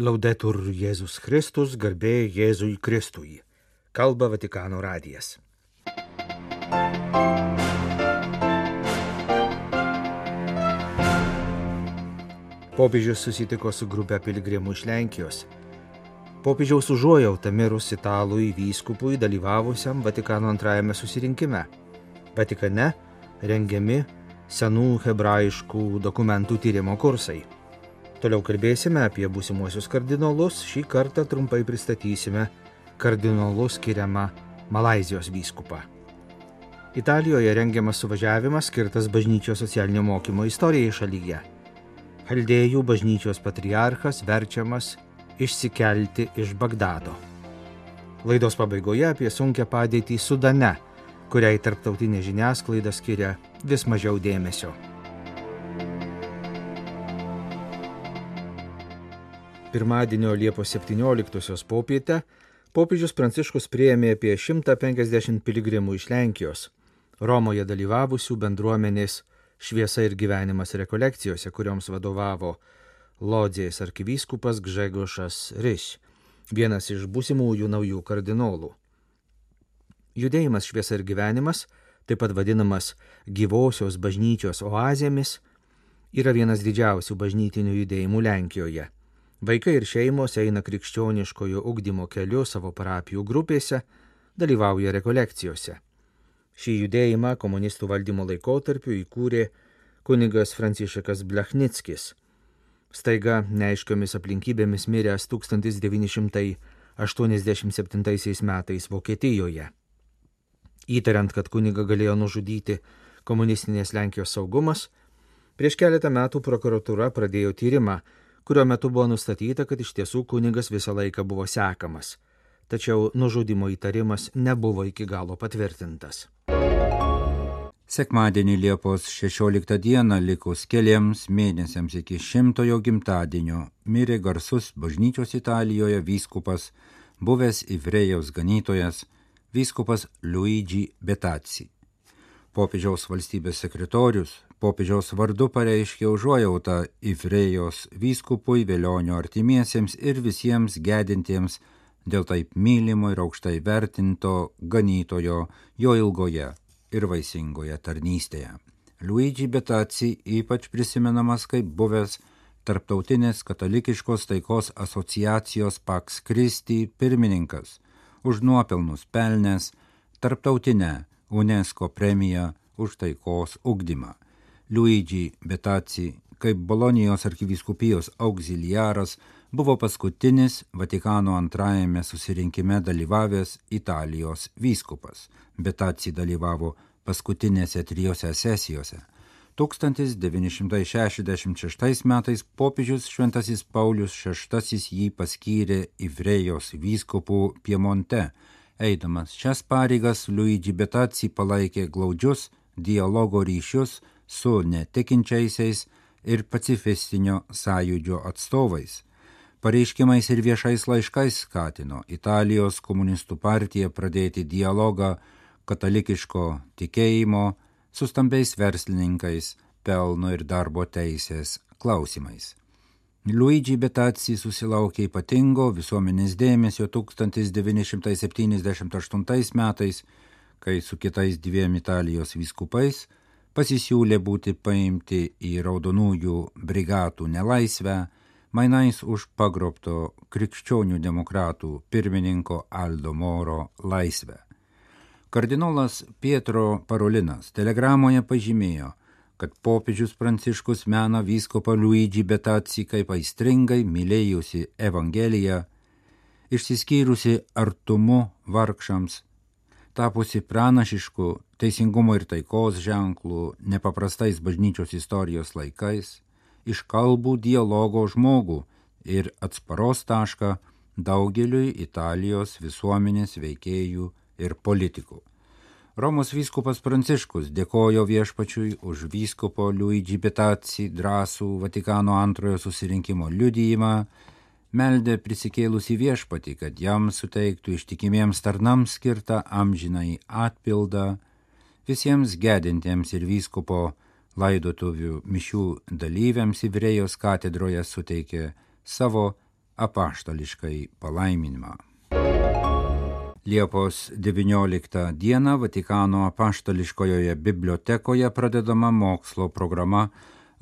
Laudetur Jėzus Kristus, garbė Jėzui Kristui. Kalba Vatikano radijas. Popiežius susitiko su grupė piligrimų iš Lenkijos. Popiežiaus užuojauta mirus italui vyskupui dalyvavusiam Vatikano antrajame susirinkime. Vatikane rengiami senų hebrajiškų dokumentų tyrimo kursai. Toliau kalbėsime apie būsimuosius kardinolus, šį kartą trumpai pristatysime kardinolų skiriamą Malazijos vyskupą. Italijoje rengiamas suvažiavimas skirtas bažnyčios socialinio mokymo istorijai šalyje. Haldėjų bažnyčios patriarchas verčiamas išsikelti iš Bagdado. Laidos pabaigoje apie sunkę padėtį Sudane, kuriai tarptautinė žiniasklaida skiria vis mažiau dėmesio. Pirmadienio Liepos 17-osios popietę popiežius Pranciškus prieėmė apie 150 piligrimų iš Lenkijos, Romoje dalyvavusių bendruomenės šviesa ir gyvenimas rekolekcijose, kurioms vadovavo Lodzės arkivyskupas Gžegošas Ryš, vienas iš būsimųjų naujų kardinolų. Judėjimas šviesa ir gyvenimas, taip pat vadinamas gyvosios bažnyčios oazėmis, yra vienas didžiausių bažnytinių judėjimų Lenkijoje. Vaikai ir šeimos eina krikščioniškojo ugdymo keliu savo parapijų grupėse, dalyvauja rekolekcijose. Šį judėjimą komunistų valdymo laikotarpiu įkūrė kunigas Francišekas Blechnickis. Staiga neaiškiomis aplinkybėmis miręs 1987 metais Vokietijoje. Įtariant, kad kuniga galėjo nužudyti komunistinės Lenkijos saugumas, prieš keletą metų prokuratūra pradėjo tyrimą, kurio metu buvo nustatyta, kad iš tiesų kunigas visą laiką buvo sekamas, tačiau nužudimo įtarimas nebuvo iki galo patvirtintas. Sekmadienį Liepos 16 dieną likus keliams mėnesiams iki šimtojo gimtadienio mirė garsus bažnyčios Italijoje vyskupas, buvęs Ivrėjaus ganytojas, vyskupas Luigi Betazzi. Popiežiaus valstybės sekretorius popiežiaus vardu pareiškė užuojautą Ivrėjos vyskupui, vėlionio artimiesiems ir visiems gedintiems dėl taip mylimo ir aukštai vertinto ganytojo jo ilgoje ir vaisingoje tarnystėje. Luigi Betazzi ypač prisimenamas kaip buvęs Tarptautinės katalikiškos taikos asociacijos Pax Christi pirmininkas, už nuopelnus pelnęs Tarptautinę UNESCO premiją už taikos ugdymą. Luigi Betazzi kaip Bolonijos arkivyskupijos auxiliaras buvo paskutinis Vatikano antrajame susirinkime dalyvavęs Italijos vyskupas. Betazzi dalyvavo paskutinėse trijose sesijose. 1966 metais popiežius Šventasis Paulius VI jį paskyrė Ivrėjos vyskupų Piemonte. Eidamas šias pareigas, Luigi Betazzi palaikė glaudžius dialogo ryšius su netikinčiaisiais ir pacifistinio sąjūdžio atstovais. Pareiškimais ir viešais laiškais skatino Italijos komunistų partiją pradėti dialogą katalikiško tikėjimo su stambiais verslininkais, pelno ir darbo teisės klausimais. Luigi Betazzi susilaukė ypatingo visuomenės dėmesio 1978 metais, kai su kitais dviem Italijos vyskupais pasisiūlė būti paimti į raudonųjų brigatų nelaisvę, mainais už pagrobto krikščionių demokratų pirmininko Aldo Moro laisvę. Kardinolas Pietro Parolinas telegramoje pažymėjo, kad popiežius Pranciškus mena vyskopą Luigi Betazzi kaip aistringai mylėjusi Evangeliją, išsiskyrusi artumu vargšams, tapusi pranašišku teisingumo ir taikos ženklų nepaprastais bažnyčios istorijos laikais, iškalbų dialogo žmogų ir atsparos tašką daugeliui Italijos visuomenės veikėjų ir politikų. Romos vyskupas Pranciškus dėkojo viešpačiui už vyskupo Luigi Betazzi drąsų Vatikano antrojo susirinkimo liudyjimą, meldė prisikėlusi viešpatį, kad jam suteiktų ištikimiems tarnams skirtą amžinai atpildą, visiems gedintiems ir vyskupo laidotuvių mišių dalyviams Ivrėjos katedroje suteikė savo apaštališkai palaiminimą. Liepos 19 dieną Vatikano apaštališkojoje bibliotekoje pradedama mokslo programa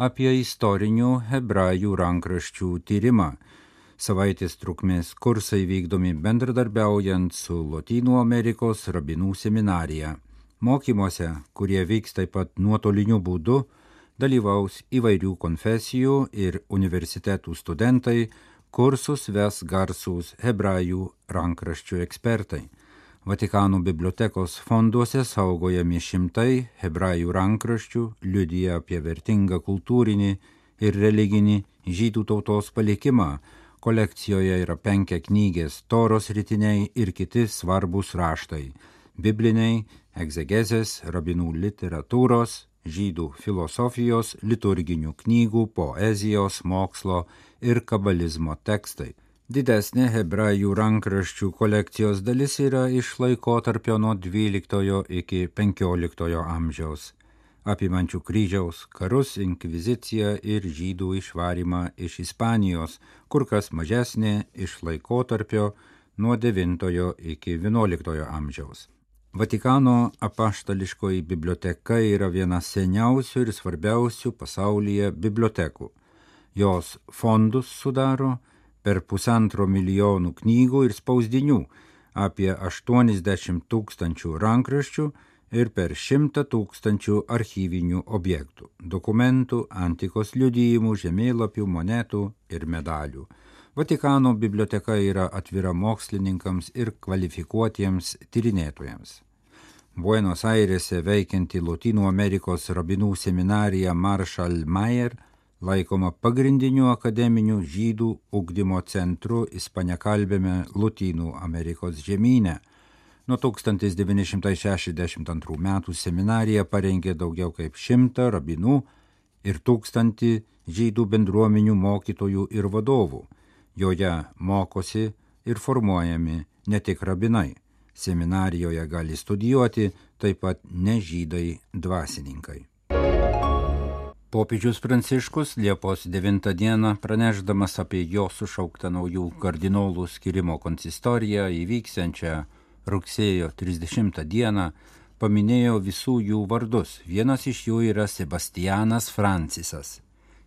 apie istorinių hebrajų rankraščių tyrimą. Savaitės trukmės kursai vykdomi bendradarbiaujant su Lotynų Amerikos rabinų seminarija. Mokymuose, kurie vyks taip pat nuotoliniu būdu, dalyvaus įvairių konfesijų ir universitetų studentai, kursus ves garsūs hebrajų rankraščių ekspertai. Vatikano bibliotekos fonduose saugojami šimtai hebrajų rankraščių, liudyja apie vertingą kultūrinį ir religinį žydų tautos palikimą. Kolekcijoje yra penkia knygės, toros rytiniai ir kiti svarbus raštai - bibliniai, egzegezės, rabinų literatūros, žydų filosofijos, liturginių knygų, poezijos, mokslo ir kabalizmo tekstai. Didesnė hebrajų rankraščių kolekcijos dalis yra iš laikotarpio nuo XII iki XV amžiaus, apimančių kryžiaus karus, inkviziciją ir žydų išvarimą iš Ispanijos, kur kas mažesnė iš laikotarpio nuo IX iki XI amžiaus. Vatikano apaštališkoji biblioteka yra viena seniausių ir svarbiausių pasaulyje bibliotekų. Jos fondus sudaro per pusantro milijonų knygų ir spausdinių, apie 80 tūkstančių rankraščių ir per 100 tūkstančių archyvinių objektų - dokumentų, antikos liudijimų, žemėlapių, monetų ir medalių. Vatikano biblioteka yra atvira mokslininkams ir kvalifikuotiems tyrinėtojams. Buenos Airėse veikianti Lotynų Amerikos rabinų seminarija Marshall Mayer laikoma pagrindiniu akademiniu žydų ugdymo centru ispaniakalbėme Lutynų Amerikos žemynė. Nuo 1962 metų seminarija parengė daugiau kaip šimtą rabinų ir tūkstantį žydų bendruomenių mokytojų ir vadovų. Joje mokosi ir formuojami ne tik rabinai. Seminarijoje gali studijuoti taip pat nežydai dvasininkai. Popiežius Pranciškus Liepos 9 dieną pranešdamas apie jo sušauktą naujų kardinolų skirimo konsistoriją įvyksiančią rugsėjo 30 dieną paminėjo visų jų vardus. Vienas iš jų yra Sebastianas Francisas,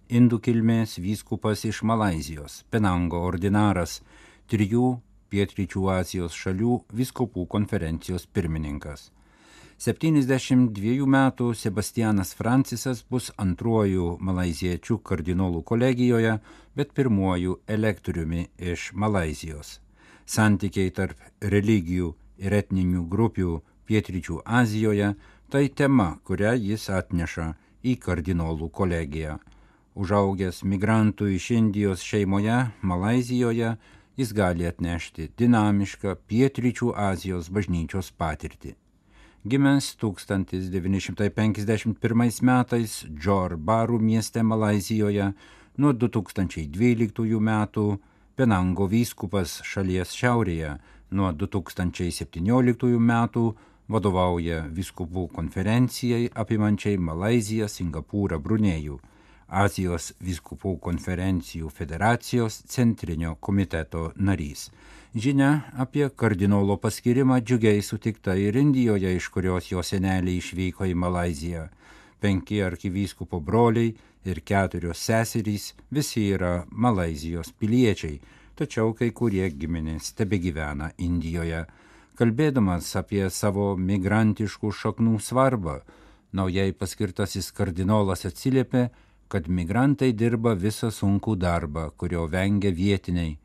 indų kilmės vyskupas iš Malazijos, Penango ordinaras, trijų pietryčių Azijos šalių vyskupų konferencijos pirmininkas. 72 metų Sebastianas Francisas bus antruoju malaziečių kardinolų kolegijoje, bet pirmuoju elektoriumi iš Malazijos. Santykiai tarp religijų ir etninių grupių pietryčių Azijoje tai tema, kurią jis atneša į kardinolų kolegiją. Užaugęs migrantų iš Indijos šeimoje Malazijoje, jis gali atnešti dinamišką pietryčių Azijos bažnyčios patirtį. Gimęs 1951 metais Džorbarų mieste Malazijoje, nuo 2012 metų Penango vyskupas šalies šiaurėje, nuo 2017 metų vadovauja vyskupų konferencijai apimančiai Malaziją, Singapūrą, Brunėjų, Azijos vyskupų konferencijų federacijos centrinio komiteto narys. Žinia apie kardinolo paskirimą džiugiai sutikta ir Indijoje, iš kurios jo seneliai išvyko į Malaziją. Penki arkivyskupo broliai ir keturios seserys visi yra Malazijos piliečiai, tačiau kai kurie giminės tebe gyvena Indijoje. Kalbėdamas apie savo migrantiškų šaknų svarbą, naujai paskirtasis kardinolas atsiliepė, kad migrantai dirba visą sunkų darbą, kurio vengia vietiniai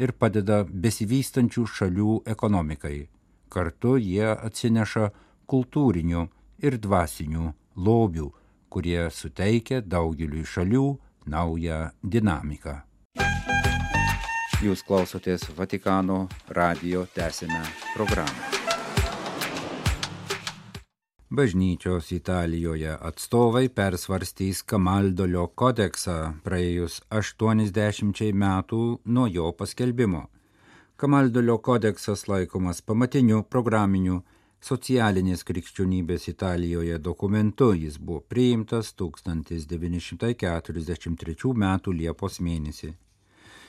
ir padeda besivystančių šalių ekonomikai. Kartu jie atsineša kultūrinių ir dvasinių lobių, kurie suteikia daugeliui šalių naują dinamiką. Jūs klausotės Vatikano radio tęsinę programą. Bažnyčios Italijoje atstovai persvarstys Kamaldolio kodeksą praėjus 80 metų nuo jo paskelbimo. Kamaldolio kodeksas laikomas pamatiniu programiniu socialinės krikščionybės Italijoje dokumentu. Jis buvo priimtas 1943 m. Liepos mėnesį.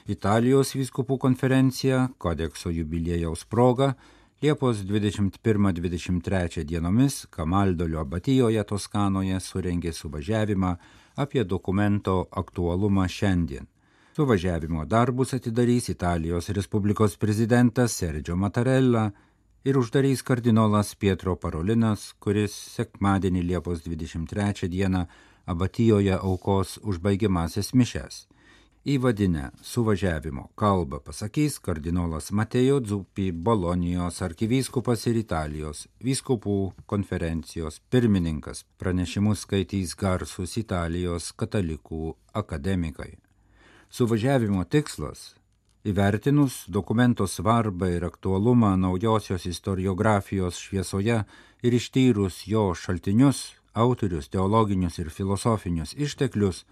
Italijos vyskupų konferencija kodekso jubiliejaus proga Liepos 21-23 dienomis Kamaldolio abatijoje Toskanoje surengė suvažiavimą apie dokumento aktualumą šiandien. Suvažiavimo darbus atidarys Italijos Respublikos prezidentas Sergio Mattarella ir uždarys kardinolas Pietro Parolinas, kuris sekmadienį Liepos 23 dieną abatijoje aukos užbaigiamasis mišes. Įvadinę suvažiavimo kalbą pasakys kardinolas Matėjo Dzupi, Bolonijos arkivyskupas ir Italijos vyskupų konferencijos pirmininkas. Pranešimus skaitys garsus Italijos katalikų akademikai. Suvažiavimo tikslas Įvertinus dokumento svarbą ir aktualumą naujosios istoriografijos šviesoje ir ištyrus jo šaltinius, autorius, teologinius ir filosofinius išteklius,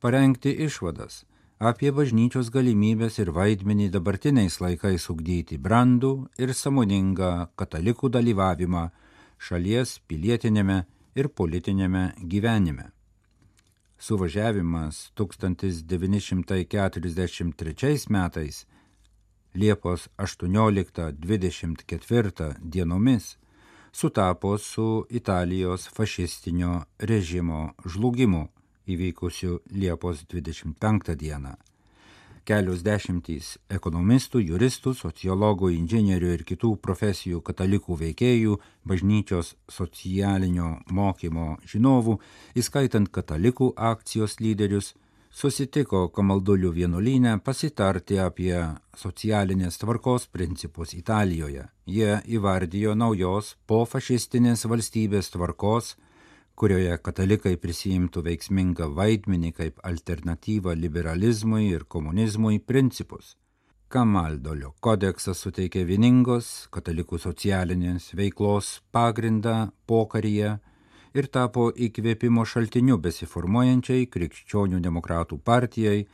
parengti išvadas apie bažnyčios galimybės ir vaidmenį dabartiniais laikais ugdyti brandų ir samoningą katalikų dalyvavimą šalies pilietinėme ir politinėme gyvenime. Suvažiavimas 1943 metais Liepos 18-24 dienomis sutapo su Italijos fašistinio režimo žlugimu įvykusiu Liepos 25 dieną kelios dešimtys ekonomistų, juristų, sociologų, inžinierių ir kitų profesijų katalikų veikėjų, bažnyčios socialinio mokymo žinovų, įskaitant katalikų akcijos lyderius, susitiko Kamaldulių vienuolynę pasitarti apie socialinės tvarkos principus Italijoje. Jie įvardijo naujos pofašistinės valstybės tvarkos kurioje katalikai prisijimtų veiksmingą vaidmenį kaip alternatyvą liberalizmui ir komunizmui principus. Kamaldolio kodeksas suteikė vieningos katalikų socialinės veiklos pagrindą pokaryje ir tapo įkvėpimo šaltiniu besiformuojančiai krikščionių demokratų partijai,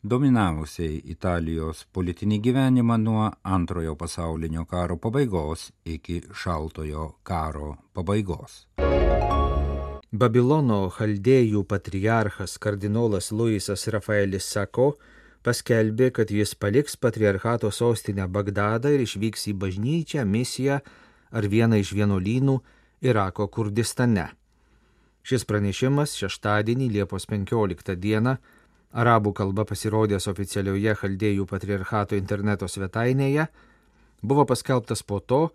dominavusiai Italijos politinį gyvenimą nuo antrojo pasaulinio karo pabaigos iki šaltojo karo pabaigos. Babilono chaldėjų patriarchas kardinolas Luisas Rafaelis Sako paskelbė, kad jis paliks patriarchato sostinę Bagdadą ir išvyks į bažnyčią, misiją ar vieną iš vienuolynų Irako Kurdistane. Šis pranešimas šeštadienį Liepos 15 dieną arabų kalba pasirodęs oficialioje chaldėjų patriarchato interneto svetainėje buvo paskelbtas po to,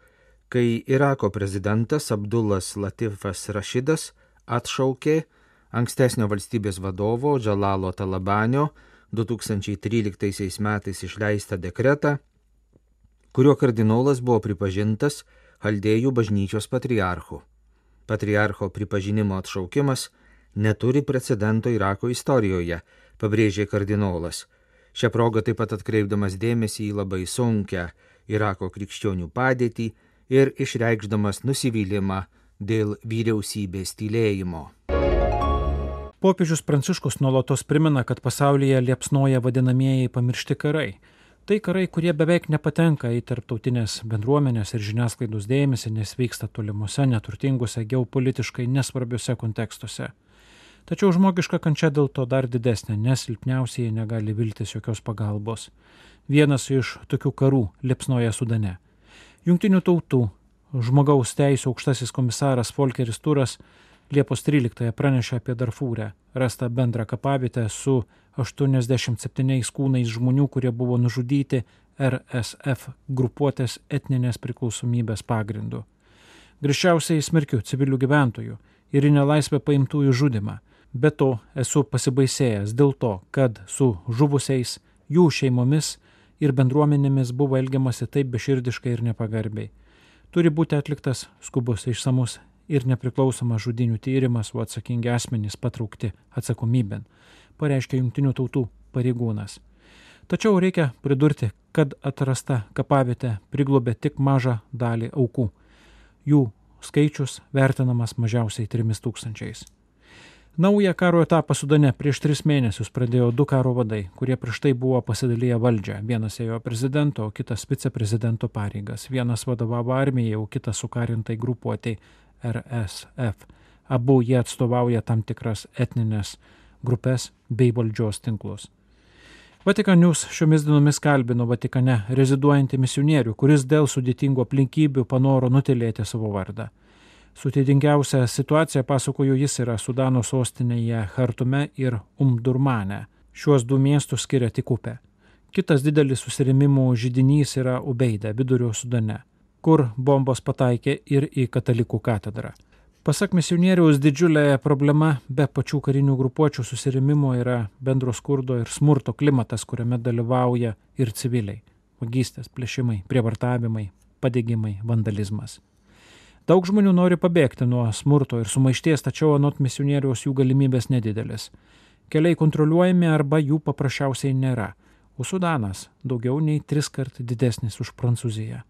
kai Irako prezidentas Abdullas Latifas Rašidas atšaukė ankstesnio valstybės vadovo Džalalo Talabanio 2013 metais išleistą dekretą, kurio kardinolas buvo pripažintas Haldėjų bažnyčios patriarchu. Patriarcho pripažinimo atšaukimas neturi precedento Irako istorijoje, pabrėžė kardinolas. Šią progą taip pat atkreipdamas dėmesį į labai sunkę Irako krikščionių padėtį ir išreikšdamas nusivylimą dėl vyriausybės tylėjimo. Popiežius Pranciškus nuolatos primena, kad pasaulyje liepsnoja vadinamieji pamiršti karai. Tai karai, kurie beveik nepatenka į tarptautinės bendruomenės ir žiniasklaidos dėmesį, nes vyksta tolimuose, neturtinguose, geopolitiškai nesvarbiuose kontekstuose. Tačiau žmogiška kančia dėl to dar didesnė, nes silpniausiai negali viltis jokios pagalbos. Vienas iš tokių karų liepsnoja Sudane. Junktinių tautų žmogaus teisų aukštasis komisaras Volkeris Turas Liepos 13 pranešė apie Darfūrę, rastą bendrą kapavietę su 87 kūnais žmonių, kurie buvo nužudyti RSF grupuotės etninės priklausomybės pagrindu. Grįžčiausiai smerkiu civilių gyventojų ir į nelaisvę paimtųjų žudimą. Be to esu pasibaisėjęs dėl to, kad su žuvusiais, jų šeimomis ir bendruomenėmis buvo elgiamasi taip beširdiškai ir nepagarbiai turi būti atliktas skubus išsamus ir nepriklausomas žudinių tyrimas, o atsakingi asmenys patraukti atsakomybėn, pareiškia jungtinių tautų pareigūnas. Tačiau reikia pridurti, kad atrasta kapavietė priglobė tik mažą dalį aukų. Jų skaičius vertinamas mažiausiai 3000. Naują karo etapą Sudane prieš tris mėnesius pradėjo du karo vadai, kurie prieš tai buvo pasidalyję valdžią. Vienas ėjo prezidento, o kitas viceprezidento pareigas. Vienas vadovavo armijai, o kitas sukarintai grupuotėjai RSF. Abu jie atstovauja tam tikras etninės grupės bei valdžios tinklus. Vatikanius šiomis dienomis kalbino Vatikane reziduojantį misionierių, kuris dėl sudėtingų aplinkybių panoro nutilėti savo vardą. Sudėtingiausia situacija, pasakoju, jis yra Sudano sostinėje Hartume ir Umdurmane. Šiuos du miestus skiria tik upė. Kitas didelis susirėmimų žydinys yra Ubeida, vidurio Sudane, kur bombos pataikė ir į katalikų katedrą. Pasak misionieriaus didžiulė problema be pačių karinių grupuočių susirėmimo yra bendro skurdo ir smurto klimatas, kuriame dalyvauja ir civiliai - vagystės, plėšimai, prievartavimai, padėgymai, vandalizmas. Daug žmonių nori pabėgti nuo smurto ir sumaišties, tačiau anot misionieriaus jų galimybės nedidelis. Keliai kontroliuojami arba jų paprasčiausiai nėra, o Sudanas daugiau nei tris kart didesnis už Prancūziją.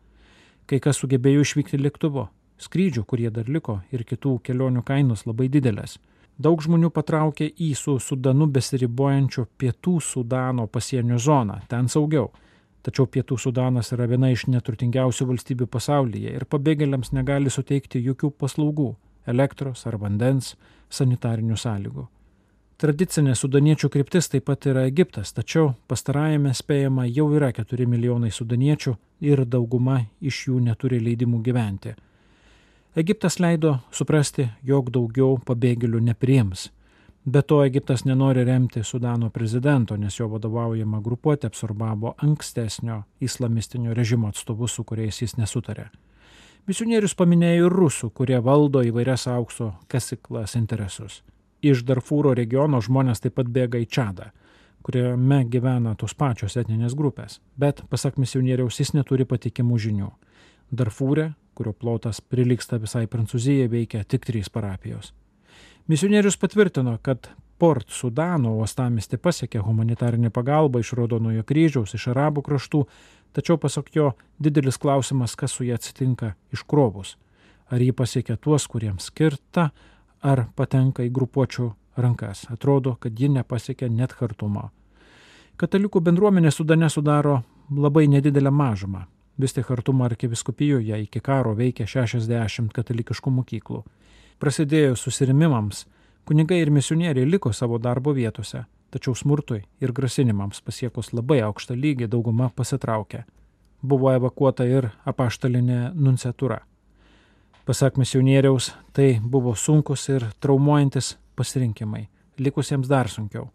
Kai kas sugebėjo išvykti lėktuvu, skrydžių, kurie dar liko, ir kitų kelionių kainos labai didelės. Daug žmonių patraukė į su Sudanu besiribojančio pietų Sudano pasienio zoną, ten saugiau. Tačiau pietų Sudanas yra viena iš neturtingiausių valstybių pasaulyje ir pabėgėliams negali suteikti jokių paslaugų - elektros ar vandens, sanitarinių sąlygų. Tradicinė sudaniečių kryptis taip pat yra Egiptas, tačiau pastarajame spėjama jau yra 4 milijonai sudaniečių ir dauguma iš jų neturi leidimų gyventi. Egiptas leido suprasti, jog daugiau pabėgėlių nepriims. Be to, Egiptas nenori remti Sudano prezidento, nes jo vadovaujama grupuotė absorbavo ankstesnio islamistinio režimo atstovus, su kuriais jis nesutarė. Misionierius paminėjo ir rusų, kurie valdo įvairias aukso kasiklas interesus. Iš Darfūro regiono žmonės taip pat bėga į Čadą, kuriame gyvena tos pačios etninės grupės, bet, pasak misionieriaus, jis neturi patikimų žinių. Darfūre kurio plotas priliksta visai Prancūzijai, veikia tik trys parapijos. Misionierius patvirtino, kad Port Sudano uostamistį pasiekė humanitarinė pagalba iš Rodonojo kryžiaus, iš arabų kraštų, tačiau pasak jo didelis klausimas, kas su ja atsitinka iškrovus. Ar jį pasiekia tuos, kuriems skirta, ar patenka į grupuočių rankas. Atrodo, kad ji nepasiekia net kartumo. Katalikų bendruomenė Sudane sudaro labai nedidelę mažumą. Vis tik Hartumo arkiviskupijoje iki karo veikė 60 katalikiškų mokyklų. Prasidėjus susirimimams, kunigai ir misionieriai liko savo darbo vietose, tačiau smurtui ir grasinimams pasiekus labai aukštą lygį dauguma pasitraukė. Buvo evakuota ir apaštalinė nunciatūra. Pasak misionieriaus, tai buvo sunkus ir traumuojantis pasirinkimai, likusiems dar sunkiau.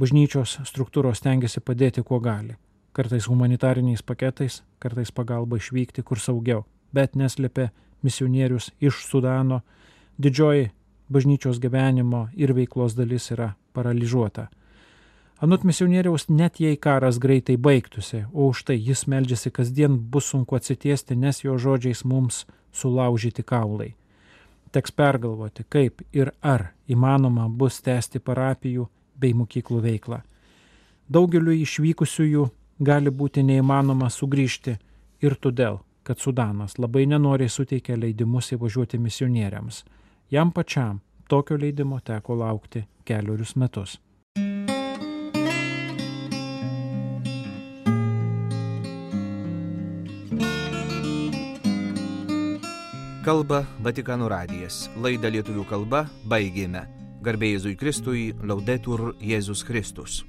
Bažnyčios struktūros tengiasi padėti kuo gali kartais humanitariniais paketais, kartais pagalba išvykti kur saugiau, bet neslėpė misionierius iš Sudano, didžioji bažnyčios gyvenimo ir veiklos dalis yra paralyžiuota. Anot misionieriaus, net jei karas greitai baigtųsi, o už tai jis meldžiasi kasdien bus sunku atsitiesti, nes jo žodžiais mums sulaužyti kaulai. Teks pergalvoti, kaip ir ar įmanoma bus tęsti parapijų bei mokyklų veiklą. Daugeliu išvykusiųjų gali būti neįmanoma sugrįžti ir todėl, kad Sudanas labai nenoriai suteikė leidimus įvažiuoti misionieriams. Jam pačiam tokio leidimo teko laukti keliarius metus. Kalba Vatikanų radijas. Laidą lietuvių kalba baigėme. Garbėjai Jėzui Kristui, laudetur Jėzus Kristus.